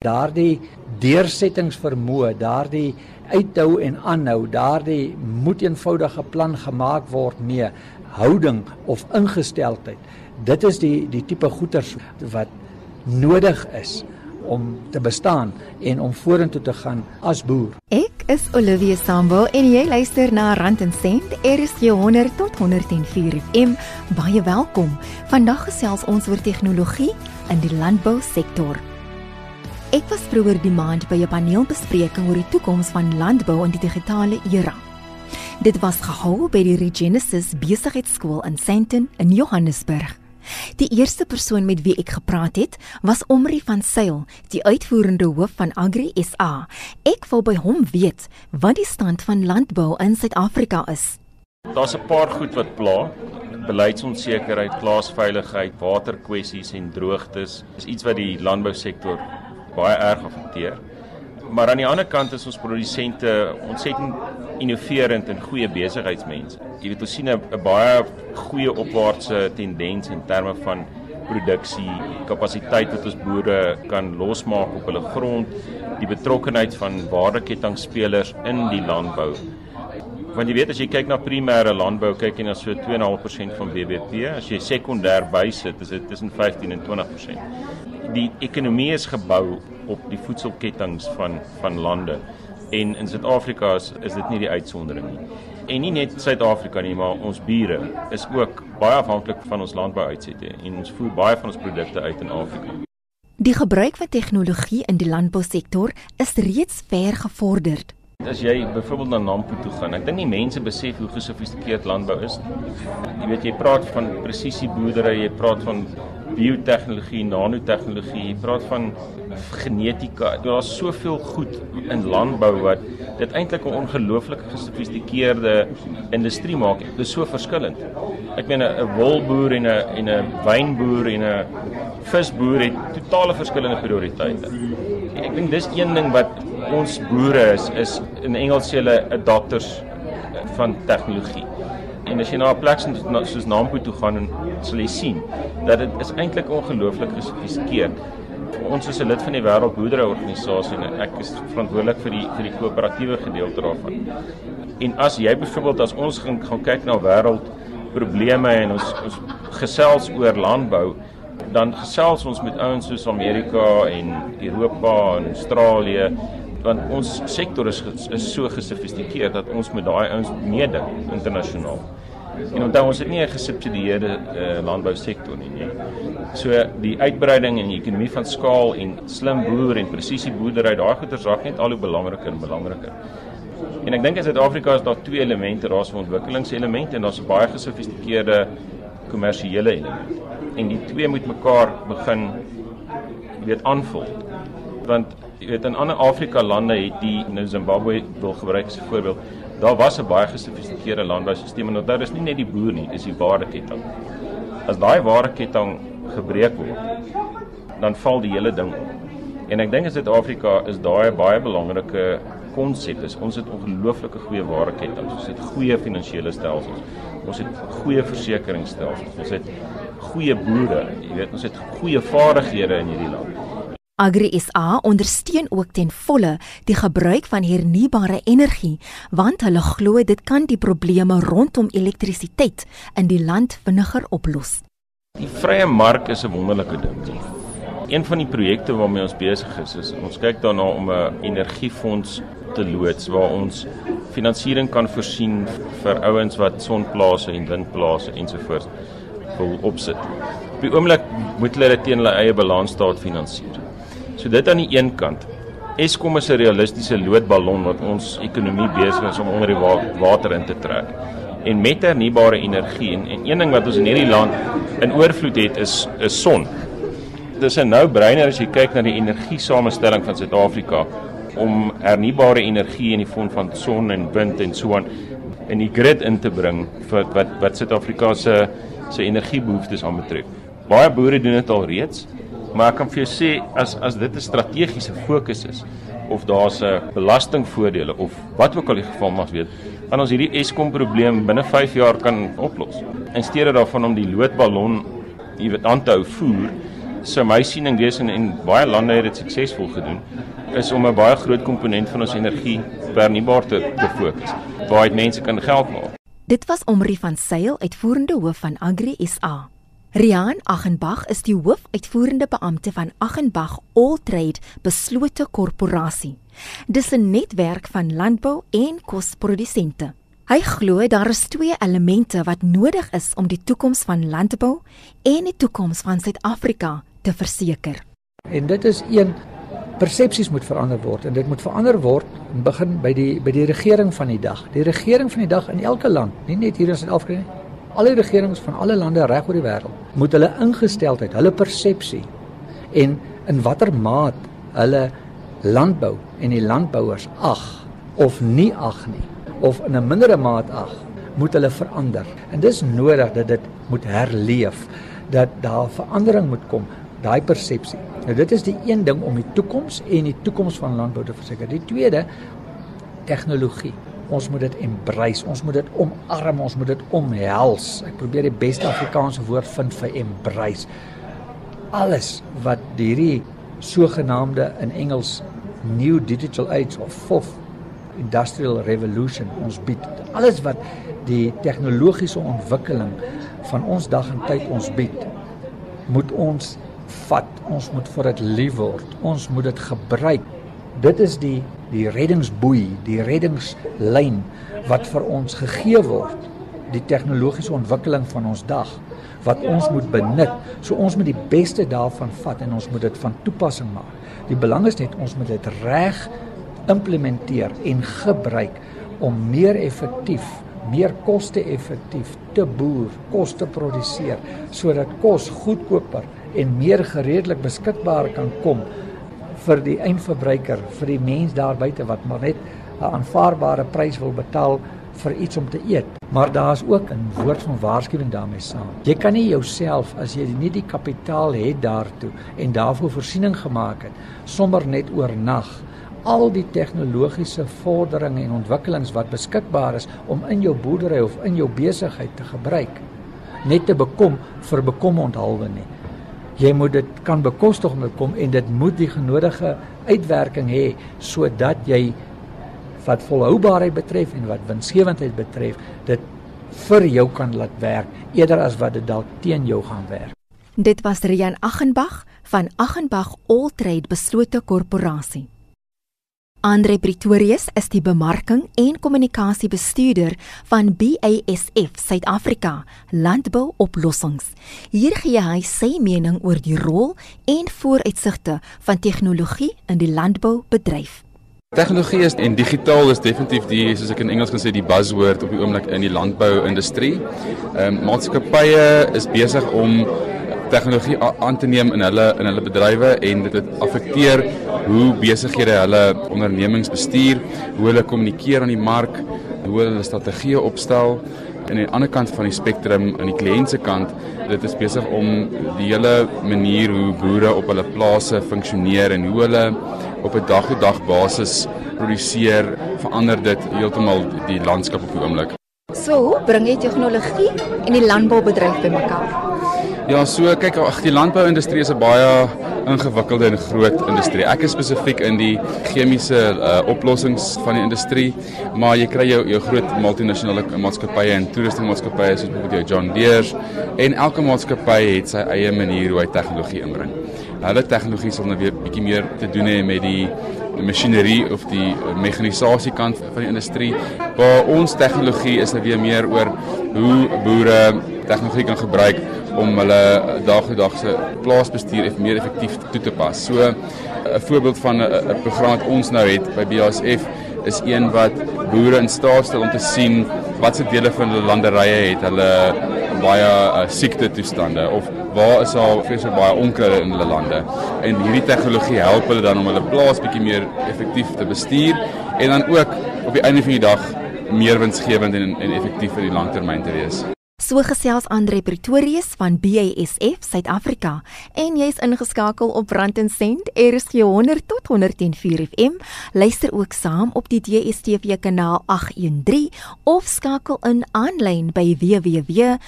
Daardie deursettingsvermoë, daardie uithou en aanhou, daardie moet eenvoudige plan gemaak word mee houding of ingesteldheid. Dit is die die tipe goeters wat nodig is om te bestaan en om vorentoe te gaan as boer. Ek is Olivia Sambo en jy luister na Rand en Sent RSG 100 tot 104 FM. Baie welkom. Vandag gesels ons oor tegnologie in die landbousektor. Ek was vroeër die maand by 'n paneelbespreking oor die toekoms van landbou in die digitale era. Dit was gehou by die Regenesis Besigheidsskool in Sandton in Johannesburg. Die eerste persoon met wie ek gepraat het, was Omri van Sail, die uitvoerende hoof van Agri SA. Ek wou by hom weet wat die stand van landbou in Suid-Afrika is. Daar's 'n paar goed wat pla. Beleidsonsekerheid, plaasveiligheid, waterkwessies en droogtes is iets wat die landbousektor baie erg affekteer. Maar aan die ander kant is ons produsente ontsettend innoverend en goeie besigheidsmense. Jy weet ons sien 'n baie goeie opwaartse tendens in terme van produksie, kapasiteit wat ons boere kan losmaak op hulle grond, die betrokkenheid van waardekettingspelers in die landbou. Want jy weet as jy kyk na primêre landbou, kyk jy na so 2.5% van BBP. As jy sekondêr bysit, is dit tussen 15 en 20%. Die ekonomie is gebou op die voedselketTINGS van van lande. En in Suid-Afrika is, is dit nie die uitsondering nie. En nie net Suid-Afrika nie, maar ons bure is ook baie afhanklik van ons landbouuitsette en ons voer baie van ons produkte uit in Afrika. Die gebruik van tegnologie in die landbousektor is reeds ver gevorderd. As jy byvoorbeeld na Nampo toe gaan, ek dink nie mense besef hoe gesofistikeerd landbou is nie. Jy weet jy praat van presisieboerdery, jy praat van biotehnologie, nanotegnologie, jy praat van genetika. Daar's soveel goed in landbou wat dit eintlik 'n ongelooflike gesofistikeerde industrie maak. Dit is so verskillend. Ek meen 'n wolboer en 'n en 'n wynboer en 'n visboer het totale verskillende prioriteite. Ek dink dis een ding wat ons boere is is in Engels sê hulle adopters van tegnologie. En as jy na 'n plek soos Nampo toe gaan en sal jy sien dat dit is eintlik ongelooflik gesofistikeerd ons is 'n lid van die Wêreldboerderyorganisasie en ek is verantwoordelik vir die vir die koöperatiewe gedeelte daarvan. En as jy byvoorbeeld as ons gaan gaan kyk na wêreld probleme en ons ons gesels oor landbou, dan gesels ons met ouens soos Amerika en Europa en Australië want ons sektor is is so gesofistikeerd dat ons met daai ouens meeding internasionaal. En onthou ons het nie 'n gesubsidieerde uh, landbousektor nie, nie. So die uitbreiding en die ekonomie van skaal en slim boer en presisie boerdery, daai goeters raak net al hoe belangriker en belangriker. En ek dink in Suid-Afrika is daar twee elemente, daar's 'n ontwikkelingselement en daar's 'n baie gesofistikeerde kommersiële element. En die twee moet mekaar begin weet aanvul. Want jy weet in ander Afrika lande het die nou Zimbabwe wil gebruik as 'n voorbeeld daar was 'n baie gesofistikeerde landboustelsel en daar is nie net die boer nie, dis die waardeketting. As daai waardeketting gebreek word, dan val die hele ding op. En ek dink in Suid-Afrika is daai baie belangrike konsep. Ons het ongelooflike goeie waardeketting. Ons het goeie finansiële stelsels. Ons het goeie versekeringsstelsels. Ons het goeie boere. Jy weet, ons het goeie vaardighede in hierdie land. Agri SA ondersteun ook ten volle die gebruik van hernubare energie want hulle glo dit kan die probleme rondom elektrisiteit in die land vinniger oplos. Die vrye mark is 'n wonderlike ding. Een van die projekte waarmee ons besig is, is ons kyk daarna om 'n energiefonds te loods waar ons finansiering kan voorsien vir ouens wat sonplase en windplase ensovoorts wil opsit. Op die oomblik moet hulle dit teen hulle eie balansstaat finansier. So dit aan die een kant. Eskom is 'n realistiese loodballon wat ons ekonomie besig is om onder die wa water in te trek. En met hernubare energie en, en een ding wat ons in hierdie land in oorvloed het is is son. Dis 'n nou breiner as jy kyk na die energiesamestelling van Suid-Afrika om hernubare energie in die vorm van son en wind en so aan in die grid in te bring vir wat wat Suid-Afrika se se energiebehoeftes aanbetref. Baie boere doen dit al reeds maar ek kan vir jou sê as as dit 'n strategiese fokus is of daar's 'n belastingvoordele of wat ook al die geval mag wees, dan ons hierdie Eskom probleem binne 5 jaar kan oplos. In steede daarvan om die loodballon jy weet aan te hou voer, sou my siening wees en, en baie lande het dit suksesvol gedoen is om 'n baie groot komponent van ons energie vernubaar te, te fokus waar mense kan geld maak. Dit was Omri van Sail, uitvoerende hoof van Agri SA. Rian Aghenbach is die hoofuitvoerende beampte van Aghenbach Alltrade Beslote Korporasie. Dis 'n netwerk van landbou en kosprodusente. Hy glo daar is twee elemente wat nodig is om die toekoms van landbou en die toekoms van Suid-Afrika te verseker. En dit is een persepsies moet verander word en dit moet verander word en begin by die by die regering van die dag. Die regering van die dag in elke land, nie net hier in Suid-Afrika nie. Alle regerings van alle lande reg oor die wêreld moet hulle ingesteldheid, hulle persepsie en in watter maat hulle landbou en die landbouers ag of nie ag nie of in 'n mindere maat ag moet hulle verander. En dis nodig dat dit moet herleef dat daar verandering moet kom, daai persepsie. Nou dit is die een ding om die toekoms en die toekoms van landbou te verseker. Die tweede tegnologie. Ons moet dit embrace. Ons moet dit omarm. Ons moet dit omhels. Ek probeer die beste Afrikaanse woord vind vir embrace. Alles wat hierdie sogenaamde in Engels new digital age of fourth industrial revolution ons bied. Alles wat die tegnologiese ontwikkeling van ons dag en tyd ons bied, moet ons vat. Ons moet vir dit lief word. Ons moet dit gebruik. Dit is die die reddingsboei, die reddingslyn wat vir ons gegee word. Die tegnologiese ontwikkeling van ons dag wat ons moet benut. So ons moet die beste daarvan vat en ons moet dit van toepassing maak. Die belang is net ons moet dit reg implementeer en gebruik om meer effektief meer koste-effektief te boer, kos te produseer sodat kos goedkoper en meer gereedelik beskikbaar kan kom vir die eindverbruiker, vir die mens daar buite wat maar net 'n aanvaarbare prys wil betaal vir iets om te eet. Maar daar's ook 'n woord van waarskuwing daarmee saam. Jy kan nie jouself as jy nie die kapitaal het daartoe en daarvoor voorsiening gemaak het, sommer net oornag al die tegnologiese vorderinge en ontwikkelings wat beskikbaar is om in jou boerdery of in jou besigheid te gebruik net te bekom vir bekom onthaalwe nie. Jy moet dit kan bekostig om te kom en dit moet die genodige uitwerking hê sodat jy wat volhoubaarheid betref en wat winsgewendheid betref dit vir jou kan laat werk eerder as wat dit dalk teen jou gaan werk. Dit was Rian Aghenbach van Aghenbach Alltrade Beslote Korporasie. Andre Pretorius is die bemarking en kommunikasiebestuurder van BASF Suid-Afrika Landbou Oplossings. Hier gee hy sy mening oor die rol en vooruitsigte van tegnologie in die landboubedryf. Tegnologie is en digitaal is definitief die soos ek in Engels kan sê die buzzword op die oomblik in die landbou-industrie. Ehm um, maatskappye is besig om tegnologie aan te neem in hulle in hulle bedrywe en dit affekteer hoe besighede hulle ondernemings bestuur, hoe hulle kommunikeer aan die mark, hoe hulle strategieë opstel en aan die ander kant van die spektrum aan die kliënt se kant dit is besig om die hele manier hoe boere op hulle plase funksioneer en hoe hulle op 'n dag-tot-dag basis produseer verander dit heeltemal die landskap op die oomblik. So, hoe bring jy tegnologie en die landboubedryf bymekaar? Ja, so kyk, ag die landbouindustrie is 'n baie ingewikkelde en groot industrie. Ek is spesifiek in die chemiese uh, oplossings van die industrie, maar jy kry jou jou groot multinasjonale maatskappye en toerustingmaatskappye soos byvoorbeeld jou John Deere en elke maatskappy het sy eie manier hoe hy tegnologie inbring. Hulle tegnologie sal nou weer bietjie meer te doen hê met die masjinerie of die mekanisasie kant van die industrie. Waar ons tegnologie is nou weer meer oor hoe boere tegnologie kan gebruik om hulle daaglikse plaasbestuur effe meer effektief toe te pas. So 'n voorbeeld van 'n program wat ons nou het by BASF is een wat boere in staat stel om te sien watse dele van hulle landerye het hulle baie uh, siekte toestande of waar is daar vreeslik baie onkruide in hulle lande. En hierdie tegnologie help hulle dan om hulle plaas bietjie meer effektief te bestuur en dan ook op die einde van die dag meer winsgewend en en effektief vir die langtermyn te wees. So gesels Andre Pretorius van BASF Suid-Afrika en jy's ingeskakel op Rand en Sent RSG 100 tot 104 FM. Luister ook saam op die DStv kanaal 813 of skakel in aanlyn by www.rsg.co.za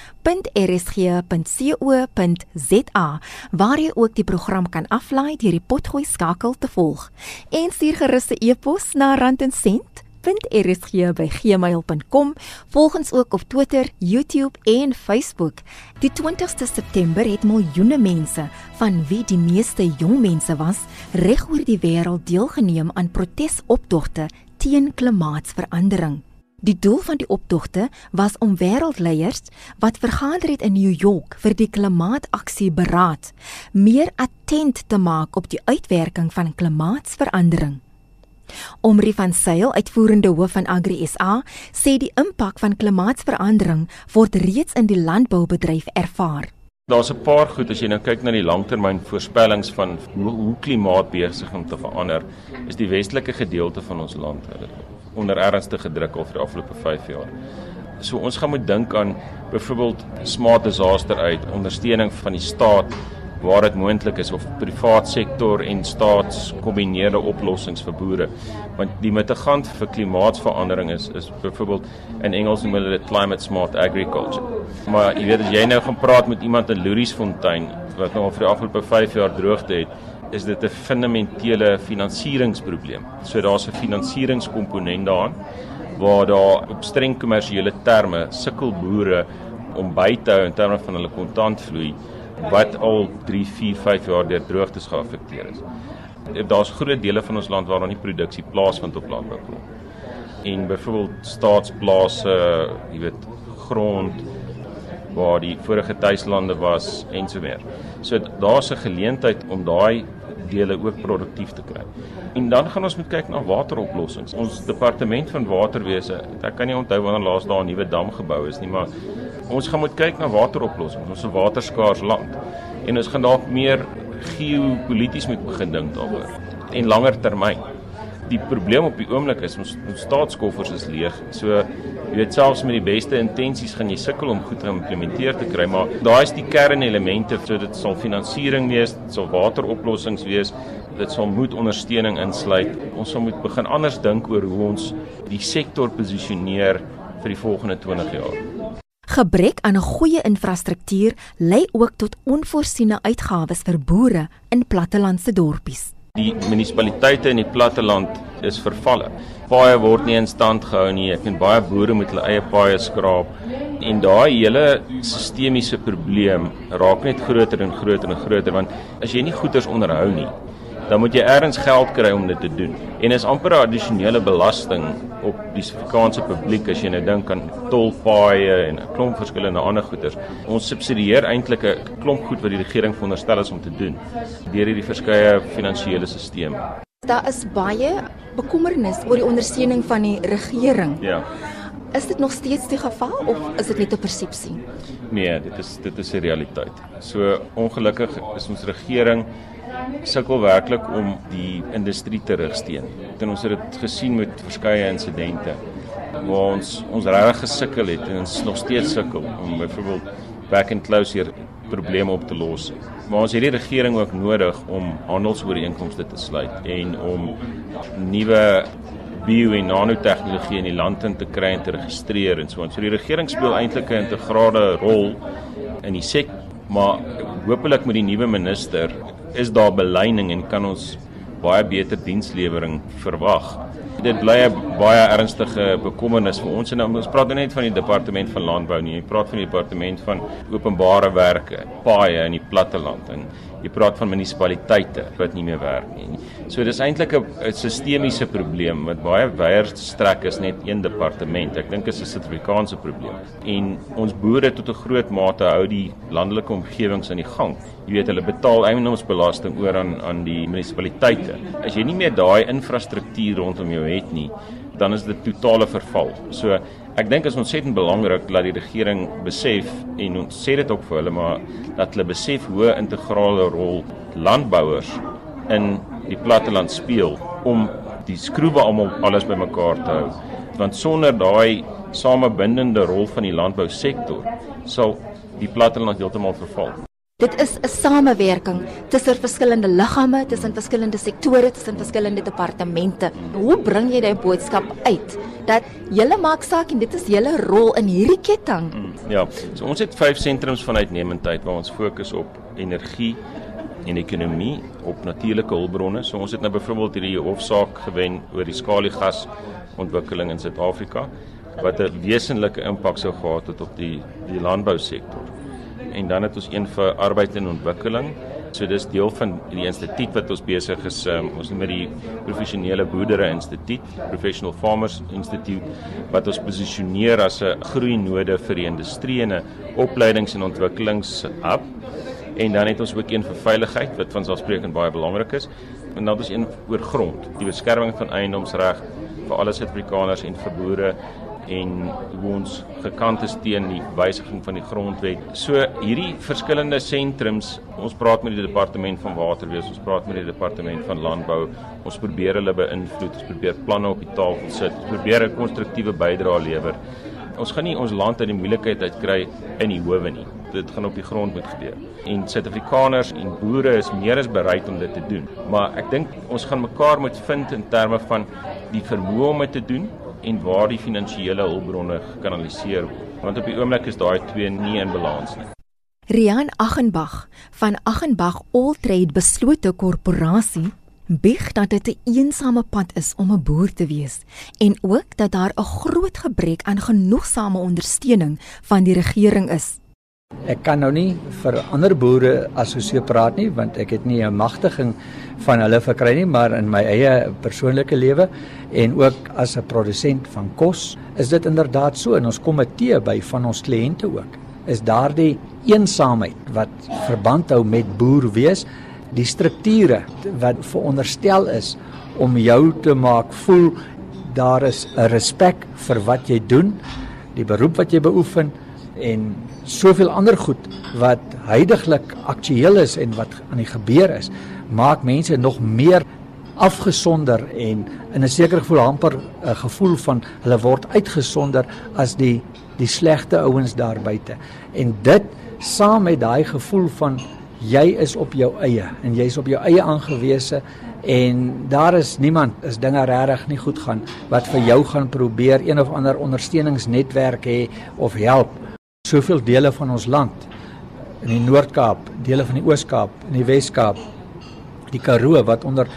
waar jy ook die program kan aflaai deur die potgooi skakel te volg. En stuur gerus 'n e-pos na Rand www.rsg@gmail.com. Volg ons ook op Twitter, YouTube en Facebook. Die 20ste September het miljoene mense, van wie die meeste jong mense was, reg oor die wêreld deelgeneem aan protesoptogte teen klimaatsverandering. Die doel van die optogte was om wêreldleiers wat vergader het in New York vir die klimaataksieberaad meer attent te maak op die uitwerking van klimaatsverandering. Omri van Sail, uitvoerende hoof van Agri SA, sê die impak van klimaatsverandering word reeds in die landboubedryf ervaar. Daar's 'n paar goed as jy nou kyk na die langtermyn voorspellings van hoe, hoe klimaat besig om te verander, is die westelike gedeelte van ons land onder ernstige druk vir die afgelope 5 jaar. So ons gaan moet dink aan byvoorbeeld smart disaster uit ondersteuning van die staat waar dit moontlik is of privaat sektor en staatskombineerde oplossings vir boere. Want die mitigant vir klimaatsverandering is is byvoorbeeld in Engels noem hulle dit climate smart agriculture. Maar jy weet as jy nou gaan praat met iemand in Louriesfontein wat nou al vir die afgelope 5 jaar droogte het, is dit 'n fundamentele finansieringsprobleem. So daar's 'n finansieringskomponent daarin waar daar op streng kommersiële terme sukkel boere om by te hou in terme van hulle kontantvloei wat al 3, 4, 5 jaar deur droogtes geaffekteer is. Daar's groot dele van ons land waar daar nie produksie plaasvind op landbougrond. En byvoorbeeld staatsplase, jy weet, grond waar die vorige tuislande was en so meer. So daar's 'n geleentheid om daai dele ook produktief te kry. En dan gaan ons moet kyk na wateroplossings. Ons departement van waterwese, ek kan nie onthou wanneer laas daar 'n nuwe dam gebou is nie, maar ons gaan moet kyk na wateroplossings. Ons is 'n waterskaars land en ons gaan dalk meer geopolities moet begin dink daaroor en langer termyn. Die probleem op die oomblik is ons, ons staatskoffers is leeg. So jy weet selfs met die beste intensies gaan jy sukkel om goed te implementeer te kry, maar daai is die kernelemente. So dit sal finansiering wees, dit sal wateroplossings wees, dit sal moet ondersteuning insluit. Ons sal moet begin anders dink oor hoe ons die sektor posisioneer vir die volgende 20 jaar. Gebrek aan 'n goeie infrastruktuur lei ook tot onvoorsiene uitgawes vir boere in plattelandse dorpies. Die munisipaliteite in die platteland is vervalle. Paaie word nie in stand gehou nie. Ek en baie boere moet hulle eie paaie skraap en daai hele sistemiese probleem raak net groter en groter en groter want as jy nie goeders onderhou nie, dan moet jy eers geld kry om dit te doen. En is amper 'n addisionele belasting op die Suid-Afrikaanse publiek as jy nou dink aan tolpaaie en 'n klomp verskillende ander goederes. Ons subsidieer eintlik 'n klomp goed wat die regering veronderstel is om te doen deur hierdie verskeie finansiële stelsels. Daar is baie bekommernis oor die ondersteuning van die regering. Ja. Is dit nog steeds die geval of is dit net 'n persepsie? Nee, dit is dit is 'n realiteit. So ongelukkig is ons regering sukkel werklik om die industrie te rigsteen. En ons het dit gesien met verskeie insidente waar ons ons regtig gesukkel het en ons nog steeds sukkel om byvoorbeeld back and close hier probleme op te los. Maar ons het die regering ook nodig om handelsooreenkomste te sluit en om nuwe bio en nanotegnologie in die land in te kry en te registreer en so aan. So die regering speel eintlik 'n integrale rol in die sektor, maar hopelik met die nuwe minister is daar beleining en kan ons baie beter dienslewering verwag. Dit bly 'n baie ernstige bekommernis vir ons en nou, ons praat nou net van die departement van landbou nie, jy praat van die departement van openbare werke, paaie in die platteland en jy praat van munisipaliteite wat nie meer werk nie. So dis eintlik 'n sistemiese probleem wat baie weier strek is net een departement. Ek dink dit is 'n Suid-Afrikaanse probleem. En ons boere tot 'n groot mate hou die landelike omgewings in die gang. Jy weet hulle betaal eiendomsbelasting oor aan aan die munisipaliteite. As jy nie meer daai infrastruktuur rondom jou het nie, dan is dit totale verval. So Ek dink is ontsettend belangrik dat die regering besef en ons sê dit ook vir hulle maar dat hulle besef hoe integrale rol landbouers in die platteland speel om die skroewe almal alles bymekaar te hou. Want sonder daai samebindende rol van die landbousektor sal die platteland heeltemal verval. Dit is 'n samewerking tussen verskillende liggame, tussen verskillende sektore, tussen verskillende departemente. Hoe bring jy daai boodskap uit dat julle maak saak en dit is julle rol in hierdie ketting? Mm, ja, so ons het vyf sentrums van uitnemendheid waar ons fokus op energie en ekonomie, op natuurlike hulpbronne. So ons het nou byvoorbeeld hierdie hofsaak gewen oor die skaliegas ontwikkeling in Suid-Afrika wat 'n wesenlike impak sou gehad het op die die landbousektor en dan het ons een vir arbeid en ontwikkeling. So dis deel van die instituut wat ons besig is, um, ons noem dit die professionele boerdere instituut, Professional Farmers Institute wat ons posisioneer as 'n groeinode vir die industrie en 'n opleidings- en ontwikkelingshub. En dan het ons ook een vir veiligheid wat van selfsprekend baie belangrik is. En dan ons een oor grond, die beskerming van eiendomsreg vir alle Suid-Afrikaners en vir boere en hoe ons gekant is teen die wysiging van die grondwet. So hierdie verskillende sentrums, ons praat met die departement van waterwees, ons praat met die departement van landbou, ons probeer hulle beïnvloed, ons probeer planne op die tafel sit, ons probeer 'n konstruktiewe bydrae lewer. Ons gaan nie ons land uit die moeilikheid uitkry in die howe nie. Dit gaan op die grond moet gebeur. En Suid-Afrikaners en boere is meer as bereid om dit te doen. Maar ek dink ons gaan mekaar moet vind in terme van die vermoë om dit te doen en waar die finansiële hulpbronne gekanaliseer word. Want op die oomblik is daai twee nie in balans nie. Rian Achenbach van Achenbach All Trade beslote korporasie bieg dat dit 'n een eensame pad is om 'n boer te wees en ook dat daar 'n groot gebrek aan genoegsame ondersteuning van die regering is. Ek kan nou nie vir ander boere as so praat nie want ek het nie 'n magtiging van hulle verkry nie, maar in my eie persoonlike lewe en ook as 'n produsent van kos, is dit inderdaad so en ons komitee by van ons kliënte ook. Is daardie eensaamheid wat verband hou met boer wees, die strukture wat veronderstel is om jou te maak voel daar is 'n respek vir wat jy doen, die beroep wat jy beoefen en soveel ander goed wat heidaglik aktueel is en wat aan die gebeur is, maak mense nog meer afgesonder en in 'n sekere gevoel amper 'n gevoel van hulle word uitgesonder as die die slegte ouens daar buite. En dit saam met daai gevoel van jy is op jou eie en jy's op jou eie aangewese en daar is niemand as dinge regtig nie goed gaan wat vir jou gaan probeer een of ander ondersteuningsnetwerk hê of help soveel dele van ons land in die Noord-Kaap, dele van die Oos-Kaap, in die Wes-Kaap, die Karoo wat onder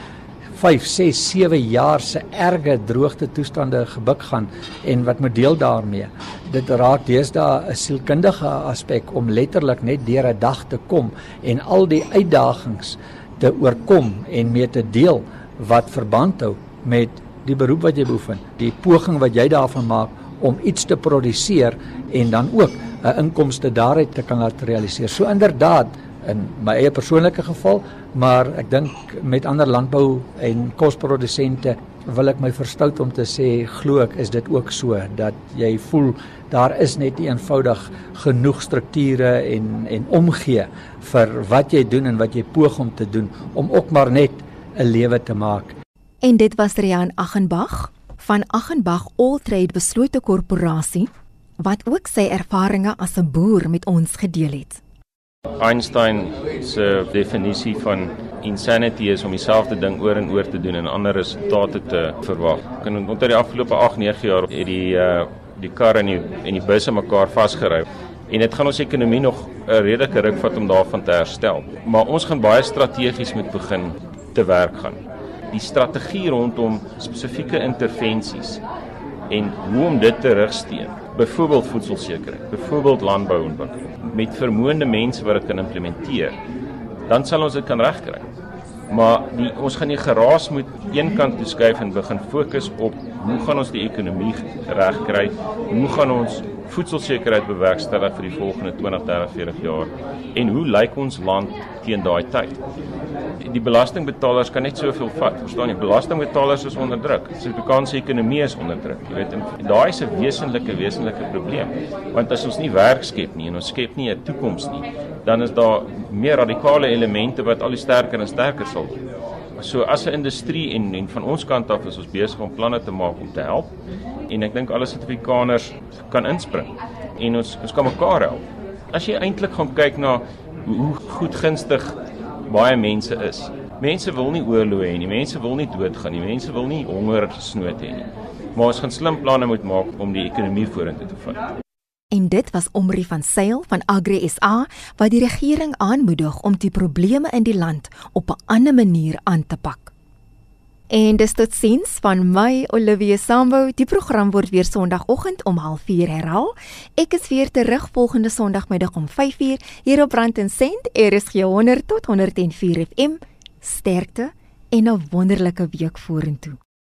5, 6, 7 jaar se erge droogte toestande gebuk gaan en wat moet deel daarmee. Dit raak deesdae 'n sielkundige aspek om letterlik net deur 'n dag te kom en al die uitdagings te oorkom en mee te deel wat verband hou met die beroep wat jy beoefen, die poging wat jy daarvan maak om iets te produseer en dan ook 'n inkomste daaruit te kan laat realiseer. So inderdaad in my eie persoonlike geval, maar ek dink met ander landbou en kosprodusente wil ek my verstout om te sê glo ek is dit ook so dat jy voel daar is net nie eenvoudig genoeg strukture en en omgee vir wat jy doen en wat jy poog om te doen om ook maar net 'n lewe te maak. En dit was Rian Aghenbach van Aghenbach All Trade beslote korporasie wat ook sy ervarings as 'n boer met ons gedeel het. Einstein se definisie van insanity is om dieselfde ding oor en oor te doen en ander resultate te verwag. Het onder die afgelope 8-9 jaar het die uh die kar en die en die busse mekaar vasgery en dit gaan ons ekonomie nog 'n redelike ruk vat om daarvan te herstel. Maar ons gaan baie strategies moet begin te werk gaan. Die strategie rondom spesifieke intervensies en hoe om dit te rigsteen. Byvoorbeeld voedselsekerheid, byvoorbeeld landbouontwikkeling met vermoënde mense wat dit kan implementeer. Dan sal ons dit kan regkry. Maar die, ons gaan nie geraas moet een kant toe skuif en begin fokus op hoe gaan ons die ekonomie regkry? Hoe gaan ons voedselsekerheid bewerkstellig vir die volgende 20, 30, 40 jaar? En hoe lyk ons land teen daai tyd? Die belastingbetalers kan net soveel vat. Verstaan jy? Belastingbetalers is onder druk. Die Suid-Afrikaanse ekonomie is onder druk. Jy weet, daai is 'n wesenlike wesenlike probleem. Want as ons nie werk skep nie en ons skep nie 'n toekoms nie, dan is daar meer radikale elemente wat al sterker en sterker sal word. So as 'n industrie en en van ons kant af is ons besig om planne te maak om te help en ek dink alle Suid-Afrikaners kan inspring en ons ons kan mekaar help. As jy eintlik gaan kyk na hoe goed gunstig baie mense is. Mense wil nie oorlog hê nie, mense wil nie doodgaan nie, mense wil nie honger snoot hê nie. Maar ons gaan slim planne moet maak om die ekonomie vorentoe te vat. En dit was Omri van Sail van Agri SA wat die regering aanmoedig om die probleme in die land op 'n ander manier aan te pak. En dis tot sins van my Olivia Sambo. Die program word weer Sondagoggend om 04:30 herhaal. Ek is weer terug volgende Sondagmiddag om 5:00 hier op Rand en Sent, RSG 100 tot 104 FM. Sterkte en 'n wonderlike week vorentoe.